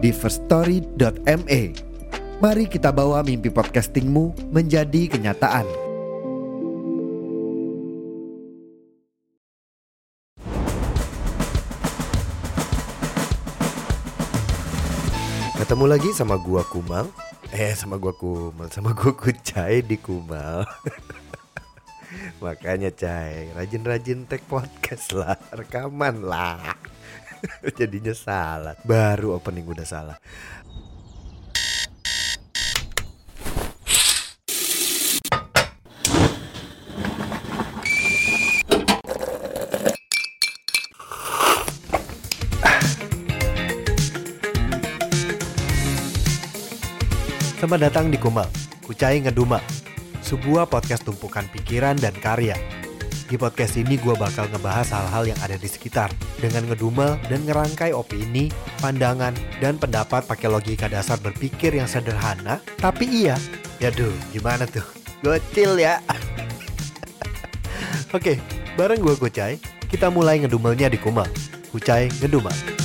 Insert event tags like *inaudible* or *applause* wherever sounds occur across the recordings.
di firststory.me. Mari kita bawa mimpi podcastingmu menjadi kenyataan. Ketemu lagi sama gua Kumal. Eh, sama gua Kumal, sama gua Kucai di Kumal. *laughs* Makanya Cai, rajin-rajin take podcast lah, rekaman lah. *laughs* Jadinya salah. Baru opening udah salah. Selamat datang di Kumal, Kucai Ngeduma Sebuah podcast tumpukan pikiran dan karya Di podcast ini gue bakal ngebahas hal-hal yang ada di sekitar Dengan ngedumel dan ngerangkai opini, pandangan, dan pendapat pakai logika dasar berpikir yang sederhana. Tapi iya, yaduh gimana tuh, gocil ya. *laughs* Oke, bareng gue Kucai, kita mulai ngedumelnya di Kumal. Kucai Ngeduma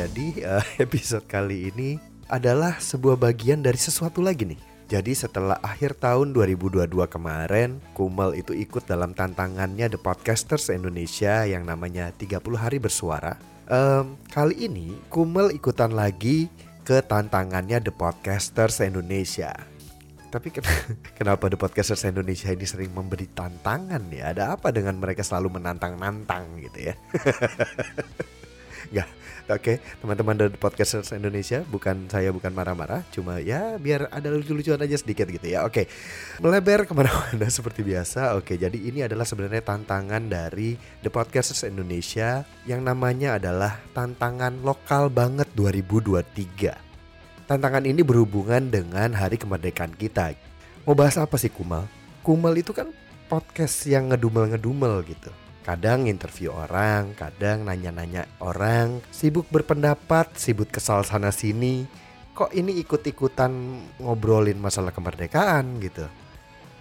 Jadi eh, *laughs* episode kali ini adalah sebuah bagian dari sesuatu lagi nih. Jadi setelah akhir tahun 2022 kemarin, Kumel itu ikut dalam tantangannya The Podcasters Indonesia yang namanya 30 hari bersuara. Em, kali ini Kumel ikutan lagi ke tantangannya The Podcasters Indonesia. Tapi ken- *laughs* kenapa The Podcasters Indonesia ini sering memberi tantangan ya? Ada apa dengan mereka selalu menantang-nantang gitu ya? *laughs* Nggak, oke teman-teman dari Podcasters Indonesia Bukan saya bukan marah-marah Cuma ya biar ada lucu-lucuan aja sedikit gitu ya. Oke, melebar ke mana-mana *laughs* seperti biasa. Oke, jadi ini adalah sebenarnya tantangan dari The Podcasters Indonesia Yang namanya adalah tantangan lokal banget 2023 Tantangan ini berhubungan dengan hari kemerdekaan kita. Mau bahas apa sih Kumal? Kumal itu kan podcast yang ngedumel-ngedumel gitu Kadang interview orang, kadang nanya-nanya orang, sibuk berpendapat, sibuk kesal sana sini. Kok ini ikut-ikutan ngobrolin masalah kemerdekaan gitu.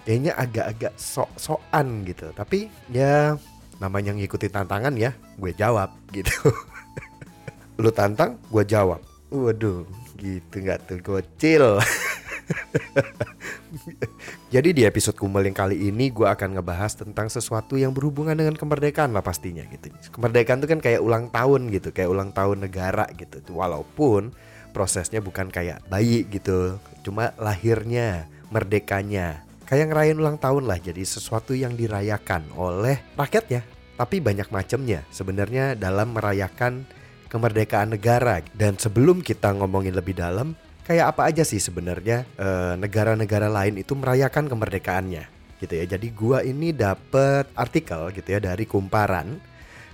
Kayaknya agak-agak sok-sokan gitu. Tapi ya namanya ngikutin tantangan ya, gue jawab gitu. *laughs* Lu tantang, gue jawab. Waduh, gitu nggak tuh gocil. *laughs* *laughs* Jadi di episode Kumel yang kali ini gue akan ngebahas tentang sesuatu yang berhubungan dengan kemerdekaan lah pastinya gitu. Kemerdekaan itu kan kayak ulang tahun gitu, kayak ulang tahun negara gitu. Walaupun prosesnya bukan kayak bayi gitu, cuma lahirnya, merdekanya. Kayak ngerayain ulang tahun lah, jadi sesuatu yang dirayakan oleh rakyatnya. Tapi banyak macamnya sebenarnya dalam merayakan kemerdekaan negara. Dan sebelum kita ngomongin lebih dalam, kayak apa aja sih sebenarnya eh, negara-negara lain itu merayakan kemerdekaannya gitu ya. Jadi gua ini dapet artikel gitu ya dari Kumparan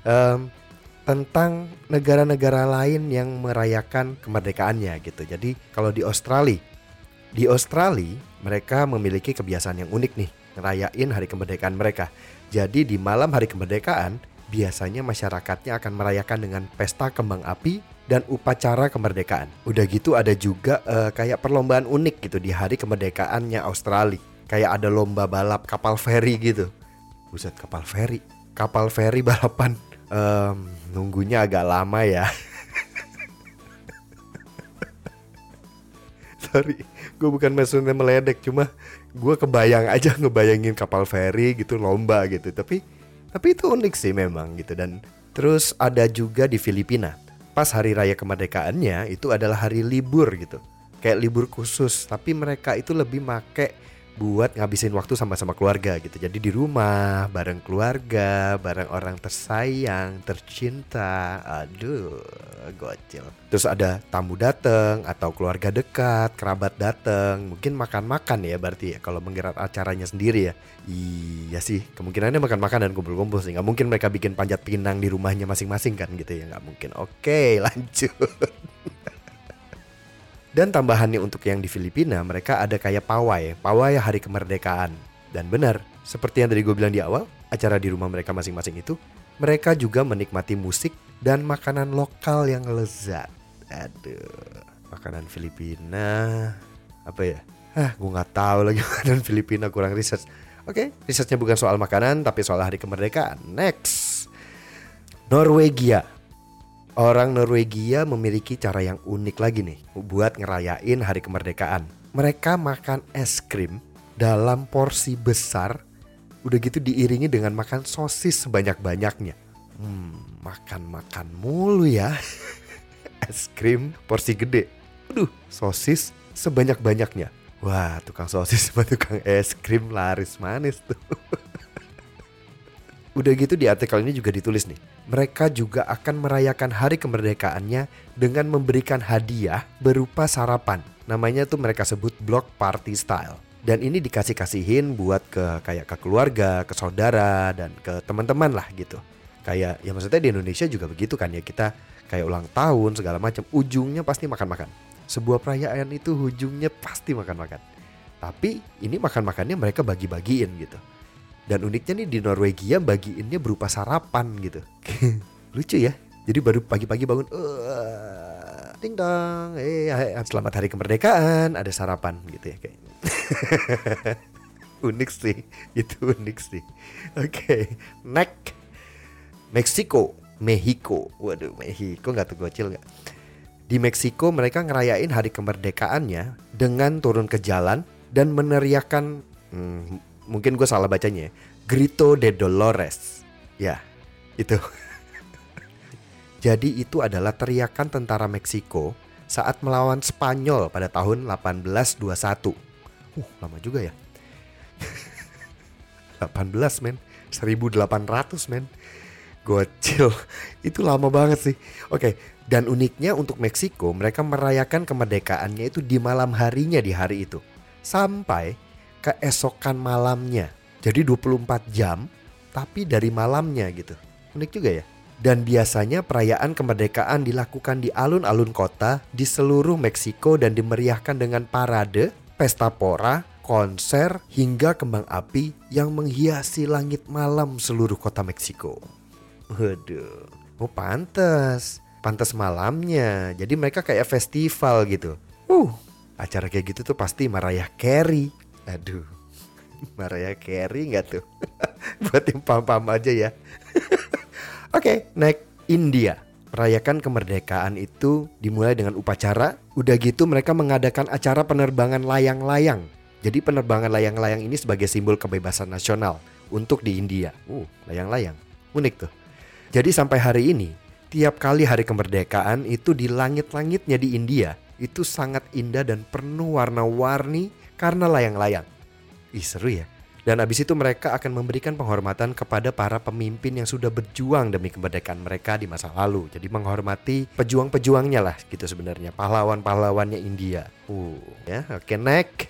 em, tentang negara-negara lain yang merayakan kemerdekaannya gitu. Jadi kalau di Australia, di Australia mereka memiliki kebiasaan yang unik nih ngerayain hari kemerdekaan mereka. Jadi di malam hari kemerdekaan biasanya masyarakatnya akan merayakan dengan pesta kembang api dan upacara kemerdekaan. Udah gitu ada juga eh, kayak perlombaan unik gitu di hari kemerdekaannya Australia. Kayak ada lomba balap kapal feri gitu. Buset kapal feri. Kapal feri balapan. Em, nunggunya agak lama ya. *laughs* Sorry, gue bukan maksudnya meledek, cuma gue kebayang aja ngebayangin kapal feri gitu lomba gitu. Tapi tapi itu unik sih memang gitu dan terus ada juga di Filipina pas hari raya kemerdekaannya itu adalah hari libur gitu. Kayak libur khusus tapi mereka itu lebih make buat ngabisin waktu sama-sama keluarga gitu. Jadi di rumah, bareng keluarga, bareng orang tersayang, tercinta. Aduh, gocil. Terus ada tamu dateng atau keluarga dekat, kerabat dateng, mungkin makan-makan ya berarti ya kalau menggerak acaranya sendiri ya. Iya sih, kemungkinannya makan-makan dan kumpul-kumpul sih. Nggak mungkin mereka bikin panjat pinang di rumahnya masing-masing kan gitu ya, nggak mungkin. Oke, *laughs* lanjut. Dan tambahannya untuk yang di Filipina, mereka ada kayak pawai, pawai hari kemerdekaan. Dan benar, seperti yang tadi gue bilang di awal, acara di rumah mereka masing-masing itu, mereka juga menikmati musik dan makanan lokal yang lezat. Aduh, makanan Filipina apa ya? Ah, gue nggak tahu lagi *laughs* makanan Filipina kurang research. Oke, researchnya bukan soal makanan tapi soal hari kemerdekaan. Next, Norwegia. Orang Norwegia memiliki cara yang unik lagi nih buat ngerayain hari kemerdekaan. Mereka makan es krim dalam porsi besar, udah gitu diiringi dengan makan sosis sebanyak-banyaknya. Hmm, makan-makan mulu ya. *laughs* es krim porsi gede. Aduh, sosis sebanyak-banyaknya. Wah, tukang sosis sama tukang es krim laris manis tuh. *laughs* Udah gitu di artikel ini juga ditulis nih, mereka juga akan merayakan hari kemerdekaannya dengan memberikan hadiah berupa sarapan. Namanya tuh mereka sebut block party style. Dan ini dikasih-kasihin buat ke kayak ke keluarga, ke saudara dan ke teman-teman lah gitu. Kayak ya maksudnya di Indonesia juga begitu kan ya kita kayak ulang tahun segala macam ujungnya pasti makan-makan. Sebuah perayaan itu ujungnya pasti makan-makan. Tapi ini makan-makannya mereka bagi-bagiin gitu. Dan uniknya nih di Norwegia bagiinnya berupa sarapan gitu. *laughs* Lucu ya. Jadi baru pagi-pagi bangun, uh, ding dong, eh selamat hari kemerdekaan, ada sarapan gitu ya kayak. *laughs* unik sih, itu unik sih. Oke, okay. next Meksiko, Mexico. Waduh, Mexico nggak tuh gocil nggak? Di Meksiko mereka ngerayain hari kemerdekaannya dengan turun ke jalan dan meneriakan hmm, mungkin gue salah bacanya ya. Grito de Dolores. Ya, itu. *laughs* Jadi itu adalah teriakan tentara Meksiko saat melawan Spanyol pada tahun 1821. Uh, lama juga ya. *laughs* 18 men, 1800 men. Gocil, *laughs* itu lama banget sih. Oke, dan uniknya untuk Meksiko, mereka merayakan kemerdekaannya itu di malam harinya di hari itu. Sampai keesokan malamnya. Jadi 24 jam tapi dari malamnya gitu. Unik juga ya. Dan biasanya perayaan kemerdekaan dilakukan di alun-alun kota di seluruh Meksiko dan dimeriahkan dengan parade, pesta pora, konser, hingga kembang api yang menghiasi langit malam seluruh kota Meksiko. Waduh, oh pantes, pantes malamnya. Jadi mereka kayak festival gitu. Uh, acara kayak gitu tuh pasti Mariah Carey, Aduh, *laughs* Mariah Carey nggak tuh? *laughs* Buat yang pam-pam aja ya. *laughs* Oke, okay, naik India. Merayakan kemerdekaan itu dimulai dengan upacara. Udah gitu mereka mengadakan acara penerbangan layang-layang. Jadi penerbangan layang-layang ini sebagai simbol kebebasan nasional untuk di India. Uh, layang-layang. Unik tuh. Jadi sampai hari ini, tiap kali hari kemerdekaan itu di langit-langitnya di India itu sangat indah dan penuh warna-warni karena layang-layang. Ih seru ya. Dan abis itu mereka akan memberikan penghormatan kepada para pemimpin yang sudah berjuang demi kemerdekaan mereka di masa lalu. Jadi menghormati pejuang-pejuangnya lah gitu sebenarnya. Pahlawan-pahlawannya India. Uh, ya oke okay, next.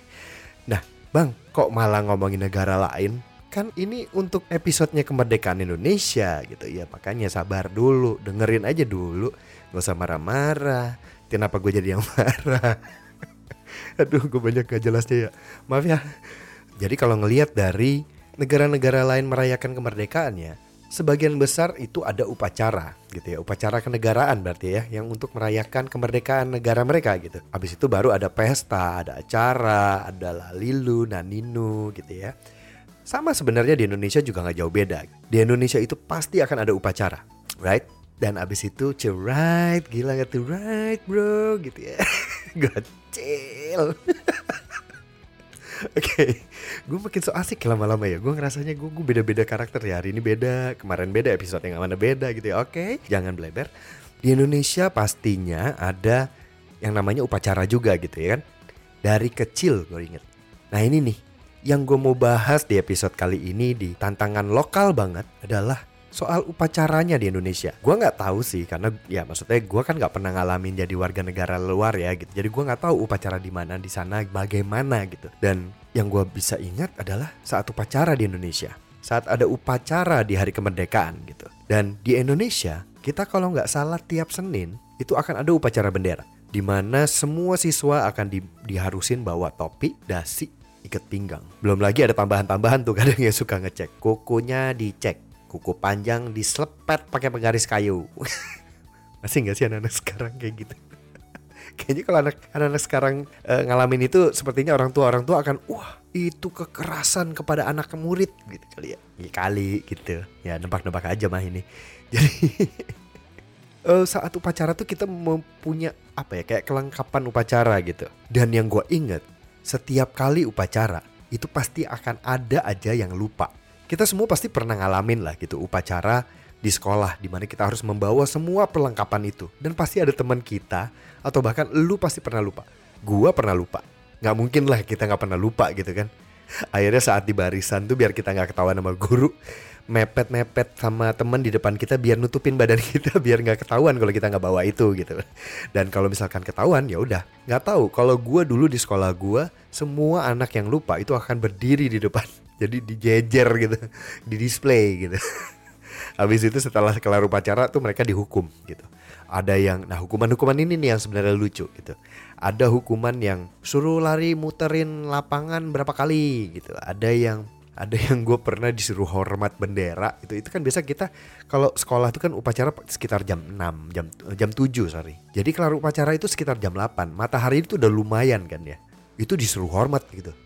Nah bang kok malah ngomongin negara lain? Kan ini untuk episodenya kemerdekaan Indonesia gitu ya. Makanya sabar dulu, dengerin aja dulu. Gak usah marah-marah. Kenapa gue jadi yang *laughs* marah? *laughs* Aduh, gue banyak gak jelasnya ya. Maaf ya. Jadi kalau ngelihat dari negara-negara lain merayakan kemerdekaannya, sebagian besar itu ada upacara gitu ya, upacara kenegaraan berarti ya, yang untuk merayakan kemerdekaan negara mereka gitu. Habis itu baru ada pesta, ada acara, ada lalilu, naninu gitu ya. Sama sebenarnya di Indonesia juga nggak jauh beda. Di Indonesia itu pasti akan ada upacara, right? Dan abis itu right, gila gak tuh right bro gitu ya. *laughs* Gocil. *laughs* Oke, okay. gue makin so asik lama-lama ya. Gue ngerasanya gue gue beda-beda karakter ya. Hari ini beda, kemarin beda, episode yang mana beda gitu ya. Oke, okay. jangan bleber. Di Indonesia pastinya ada yang namanya upacara juga gitu ya kan. Dari kecil gue inget. Nah ini nih, yang gue mau bahas di episode kali ini di tantangan lokal banget adalah soal upacaranya di Indonesia. Gue nggak tahu sih karena ya maksudnya gue kan nggak pernah ngalamin jadi warga negara luar ya gitu. Jadi gue nggak tahu upacara di mana di sana bagaimana gitu. Dan yang gue bisa ingat adalah saat upacara di Indonesia. Saat ada upacara di hari kemerdekaan gitu. Dan di Indonesia kita kalau nggak salah tiap Senin itu akan ada upacara bendera di mana semua siswa akan di, diharusin bawa topi, dasi, ikat pinggang. Belum lagi ada tambahan-tambahan tuh kadang yang suka ngecek kukunya dicek, kuku panjang diselepet pakai penggaris kayu. *laughs* Masih nggak sih anak-anak sekarang kayak gitu? *laughs* Kayaknya kalau anak anak sekarang e, ngalamin itu sepertinya orang tua orang tua akan wah itu kekerasan kepada anak murid gitu kali ya. Ya kali gitu. Ya nebak-nebak aja mah ini. *laughs* Jadi uh, saat upacara tuh kita mempunyai apa ya kayak kelengkapan upacara gitu. Dan yang gue inget setiap kali upacara itu pasti akan ada aja yang lupa. Kita semua pasti pernah ngalamin lah gitu upacara di sekolah di mana kita harus membawa semua perlengkapan itu dan pasti ada teman kita atau bahkan lu pasti pernah lupa. Gua pernah lupa. Nggak mungkin lah kita nggak pernah lupa gitu kan. Akhirnya saat di barisan tuh biar kita nggak ketahuan sama guru, mepet-mepet sama temen di depan kita biar nutupin badan *laughs* kita biar nggak ketahuan kalau kita nggak bawa itu gitu dan kalau misalkan ketahuan ya udah nggak tahu kalau gue dulu di sekolah gue semua anak yang lupa itu akan berdiri di depan jadi dijejer gitu *laughs* di display gitu. *laughs* Habis itu setelah kelar upacara tuh mereka dihukum gitu. Ada yang nah hukuman-hukuman ini nih yang sebenarnya lucu gitu. Ada hukuman yang suruh lari muterin lapangan berapa kali gitu. Ada yang ada yang gue pernah disuruh hormat bendera itu itu kan biasa kita kalau sekolah itu kan upacara sekitar jam 6 jam jam 7 sorry. Jadi kelar upacara itu sekitar jam 8 matahari itu udah lumayan kan ya. Itu disuruh hormat gitu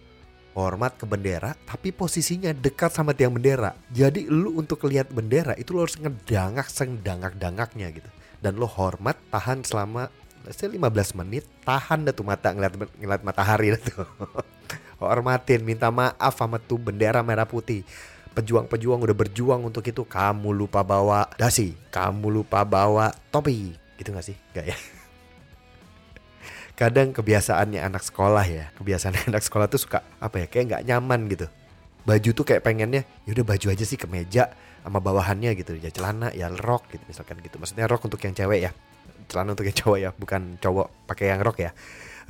hormat ke bendera tapi posisinya dekat sama tiang bendera. Jadi lu untuk lihat bendera itu lo harus ngedangak sengdangak-dangaknya gitu. Dan lo hormat tahan selama 15 menit tahan dah tuh mata ngeliat ngeliat matahari *laughs* tuh hormatin minta maaf sama tuh bendera merah putih. Pejuang-pejuang udah berjuang untuk itu kamu lupa bawa dasi kamu lupa bawa topi. Gitu gak sih? Gak ya kadang kebiasaannya anak sekolah ya kebiasaan *laughs* anak sekolah tuh suka apa ya kayak nggak nyaman gitu. Baju tuh kayak pengennya ya udah baju aja sih ke meja sama bawahannya gitu ya celana ya rok gitu misalkan gitu. Maksudnya rok untuk yang cewek ya celana untuk yang cowok ya bukan cowok pakai yang rok ya.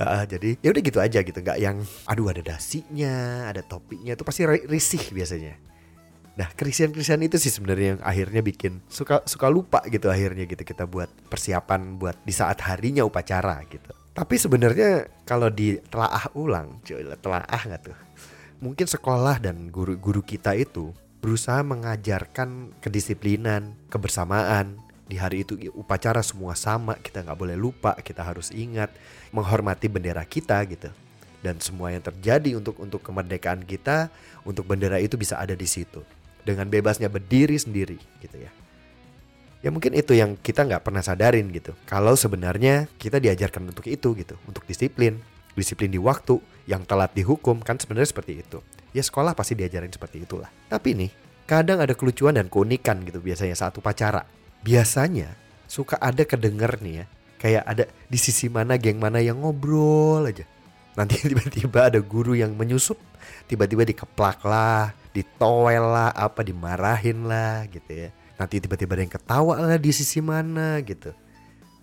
Uh, jadi ya udah gitu aja gitu nggak yang aduh ada dasinya ada topinya itu pasti risih biasanya. Nah kerisian-kerisian itu sih sebenarnya yang akhirnya bikin suka suka lupa gitu akhirnya gitu kita buat persiapan buat di saat harinya upacara gitu tapi sebenarnya kalau ditelaah ulang telaah nggak tuh? Mungkin sekolah dan guru-guru kita itu berusaha mengajarkan kedisiplinan kebersamaan. Di hari itu upacara semua sama kita nggak boleh lupa kita harus ingat menghormati bendera kita gitu. Dan semua yang terjadi untuk untuk kemerdekaan kita untuk bendera itu bisa ada di situ. Dengan bebasnya berdiri sendiri gitu ya ya mungkin itu yang kita nggak pernah sadarin gitu. Kalau sebenarnya kita diajarkan untuk itu gitu untuk disiplin. Disiplin di waktu yang telat dihukum kan sebenarnya seperti itu. Ya sekolah pasti diajarin seperti itulah. Tapi nih kadang ada kelucuan dan keunikan gitu biasanya saat upacara. Biasanya suka ada kedenger nih ya kayak ada di sisi mana geng mana yang ngobrol aja. Nanti *laughs* tiba-tiba ada guru yang menyusup tiba-tiba dikeplak lah ditowel lah apa dimarahin lah gitu ya nanti tiba-tiba ada yang ketawa lah di sisi mana gitu.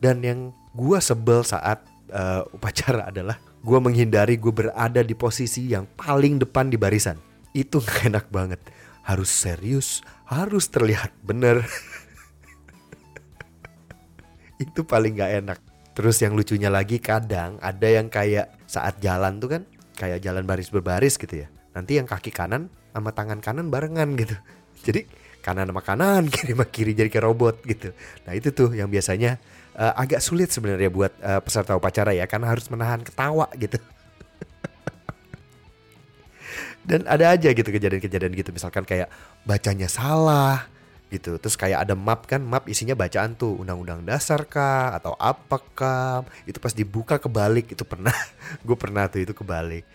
Dan yang gua sebel saat uh, upacara *laughs* adalah gua menghindari gue berada di posisi yang paling depan di barisan. Itu gak enak banget. Harus serius harus terlihat bener. *laughs* Itu paling gak enak. Terus yang lucunya lagi kadang ada yang kayak saat jalan tuh kan kayak jalan baris berbaris gitu ya. Nanti yang kaki kanan sama tangan kanan barengan gitu. *laughs* Jadi kanan sama kanan *laughs* kiri sama kiri jadi kayak robot gitu. Nah itu tuh yang biasanya uh, agak sulit sebenarnya buat uh, peserta upacara ya karena harus menahan ketawa gitu. *laughs* Dan ada aja gitu kejadian-kejadian gitu misalkan kayak bacanya salah gitu terus kayak ada map kan map isinya bacaan tuh undang-undang dasar kah atau apakah itu pas dibuka kebalik itu pernah *laughs* gue pernah tuh itu kebalik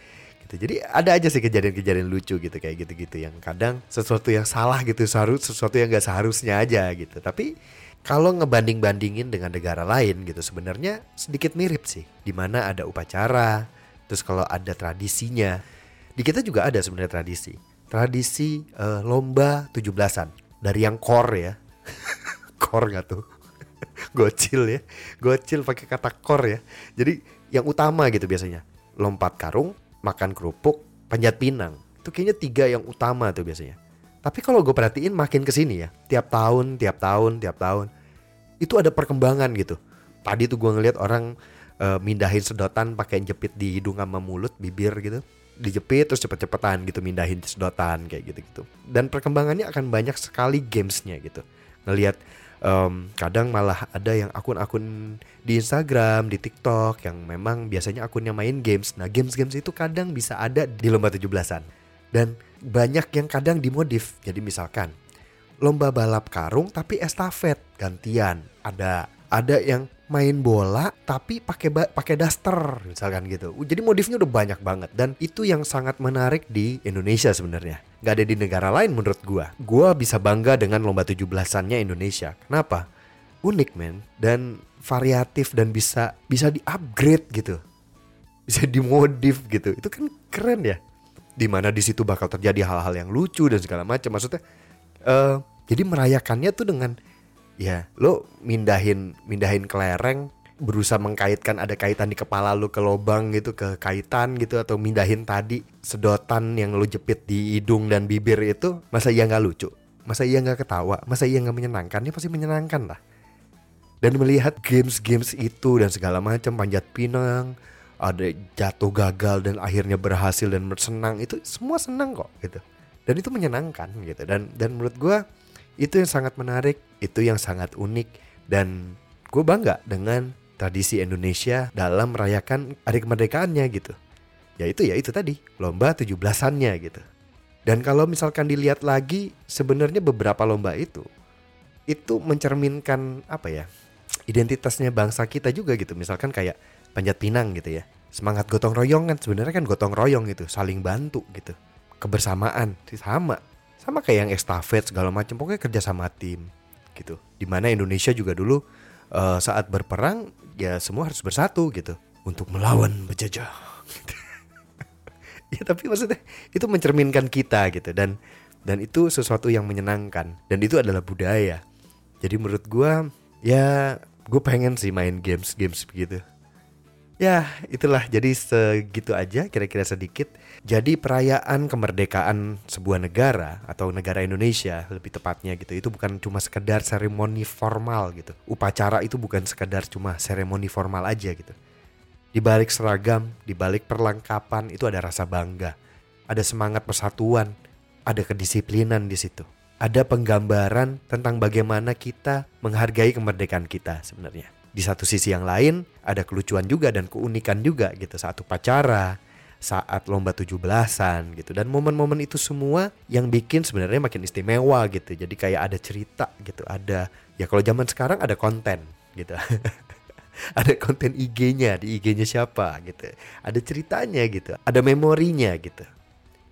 gitu jadi ada aja sih kejadian-kejadian lucu gitu kayak gitu-gitu yang kadang sesuatu yang salah gitu seharus sesuatu yang gak seharusnya aja gitu tapi kalau ngebanding-bandingin dengan negara lain gitu sebenarnya sedikit mirip sih di mana ada upacara terus kalau ada tradisinya Di kita juga ada sebenarnya tradisi. Tradisi uh, lomba 17-an. Dari yang core ya. *laughs* core gak tuh? *laughs* Gocil ya. Gocil pakai kata core ya. Jadi yang utama gitu biasanya. Lompat karung, makan kerupuk, panjat pinang. Itu kayaknya tiga yang utama tuh biasanya. Tapi kalau gue perhatiin makin ke sini ya. Tiap tahun, tiap tahun, tiap tahun. Itu ada perkembangan gitu. Tadi tuh gue ngeliat orang uh, mindahin sedotan pakai jepit di hidung sama mulut, bibir gitu dijepit terus cepet-cepetan gitu mindahin sedotan kayak gitu-gitu dan perkembangannya akan banyak sekali gamesnya gitu ngelihat um, kadang malah ada yang akun-akun di Instagram di TikTok yang memang biasanya akunnya main games. Nah games-games itu kadang bisa ada di lomba 17-an dan banyak yang kadang dimodif. Jadi misalkan lomba balap karung tapi estafet gantian. Ada ada yang main bola tapi pakai pakai daster misalkan gitu. Jadi modifnya udah banyak banget. Dan itu yang sangat menarik di Indonesia sebenarnya. Gak ada di negara lain menurut gua. Gua bisa bangga dengan lomba 17-annya Indonesia. Kenapa? Unik men dan variatif dan bisa bisa di-upgrade gitu. Bisa dimodif gitu. Itu kan keren ya. Di mana di situ bakal terjadi hal-hal yang lucu dan segala macam. Maksudnya uh, jadi merayakannya tuh dengan ya lo mindahin mindahin kelereng berusaha mengkaitkan ada kaitan di kepala lo ke lubang gitu ke kaitan gitu atau mindahin tadi sedotan yang lo jepit di hidung dan bibir itu masa iya nggak lucu? Masa iya nggak ketawa? Masa iya nggak menyenangkan? Ya pasti menyenangkan lah. Dan melihat games-games itu dan segala macam panjat pinang ada jatuh gagal dan akhirnya berhasil dan bersenang itu semua senang kok gitu. Dan itu menyenangkan gitu. Dan dan menurut gue itu yang sangat menarik, itu yang sangat unik dan gue bangga dengan tradisi Indonesia dalam merayakan hari kemerdekaannya gitu. Ya itu ya itu tadi, lomba 17-annya gitu. Dan kalau misalkan dilihat lagi sebenarnya beberapa lomba itu itu mencerminkan apa ya? identitasnya bangsa kita juga gitu. Misalkan kayak panjat pinang gitu ya. Semangat gotong royong kan sebenarnya kan gotong royong gitu, saling bantu gitu. Kebersamaan sama sama kayak yang estafet segala macam pokoknya kerja sama tim gitu di mana Indonesia juga dulu uh, saat berperang ya semua harus bersatu gitu untuk melawan penjajah *laughs* ya tapi maksudnya itu mencerminkan kita gitu dan dan itu sesuatu yang menyenangkan dan itu adalah budaya. Jadi menurut gue ya gue pengen sih main games games begitu Ya, itulah jadi segitu aja kira-kira sedikit. Jadi perayaan kemerdekaan sebuah negara atau negara Indonesia lebih tepatnya gitu. Itu bukan cuma sekedar seremoni formal gitu. Upacara itu bukan sekedar cuma seremoni formal aja gitu. Di balik seragam, di balik perlengkapan itu ada rasa bangga. Ada semangat persatuan, ada kedisiplinan di situ. Ada penggambaran tentang bagaimana kita menghargai kemerdekaan kita sebenarnya di satu sisi yang lain ada kelucuan juga dan keunikan juga gitu. Saat upacara saat lomba tujuh belasan gitu. Dan momen-momen itu semua yang bikin sebenarnya makin istimewa gitu. Jadi kayak ada cerita gitu ada ya kalau zaman sekarang ada konten gitu. *laughs* Ada konten IG-nya di IG-nya siapa gitu. Ada ceritanya gitu ada memorinya gitu.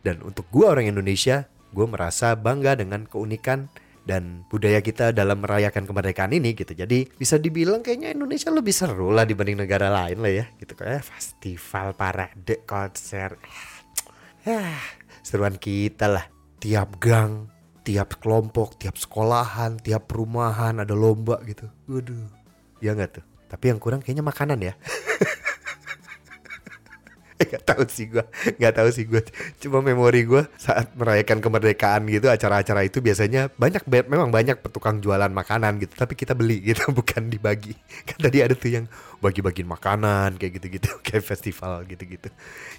Dan untuk gua orang Indonesia gue merasa bangga dengan keunikan dan budaya kita dalam merayakan kemerdekaan ini gitu. Jadi bisa dibilang kayaknya Indonesia lebih seru lah dibanding negara lain lah ya. Gitu kayak festival, parade, konser. Ya, seruan kita lah. Tiap gang, tiap kelompok, tiap sekolahan, tiap perumahan ada lomba gitu. Waduh. Ya enggak tuh? Tapi yang kurang kayaknya makanan ya. *laughs* *laughs* Gak tahu sih gue Gak tahu sih gue Cuma memori gue Saat merayakan kemerdekaan gitu Acara-acara itu biasanya Banyak Memang banyak petukang jualan makanan gitu Tapi kita beli gitu *laughs* Bukan dibagi. Kan tadi ada tuh yang Bagi-bagiin makanan Kayak gitu-gitu *laughs* Kayak festival gitu-gitu.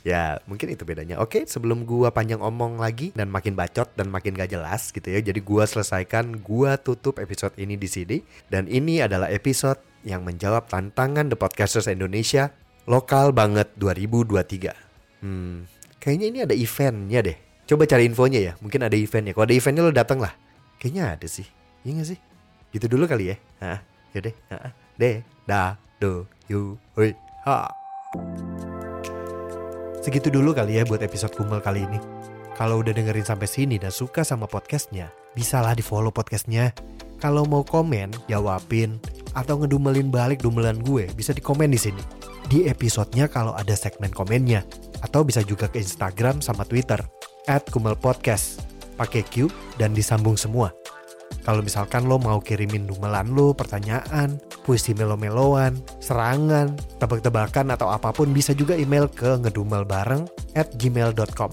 Ya mungkin itu bedanya. Oke sebelum gue panjang omong lagi Dan makin bacot Dan makin gak jelas gitu ya Jadi gue selesaikan Gue tutup episode ini di sini. Dan ini adalah episode yang menjawab tantangan The Podcasters Indonesia lokal banget 2023. Hmm, kayaknya ini ada eventnya deh. Coba cari infonya ya. Mungkin ada eventnya. Kalau ada eventnya lo datang lah. Kayaknya ada sih. Iya gak sih? Gitu dulu kali ya. Hah, yaudah. Hah, deh, da, do, yu, hui, ha. Segitu dulu kali ya buat episode kumel kali ini. Kalau udah dengerin sampai sini dan suka sama podcastnya, bisalah di follow podcastnya. Kalau mau komen, jawabin, atau ngedumelin balik dumelan gue, bisa di komen di sini di episodenya kalau ada segmen komennya. Atau bisa juga ke Instagram sama Twitter at Kumel Podcast pakai Q dan disambung semua. Kalau misalkan lo mau kirimin dumelan lo, pertanyaan, puisi melo-meloan, serangan, tebak-tebakan atau apa pun bisa juga email ke ngedumelbareng at gmail.com.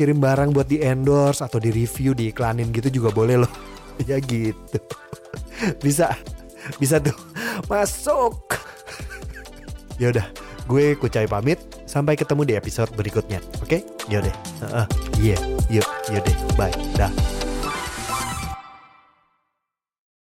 Kirim barang buat di endorse atau di review, diiklanin gitu juga boleh loh. Ya gitu. bisa, bisa tuh. Masuk. ya udah, gue Kucai pamit. Sampai ketemu di episode berikutnya. Oke? Okay? Yaudah. Uh, iya. Uh, yuk, yaudah. Bye. Dah.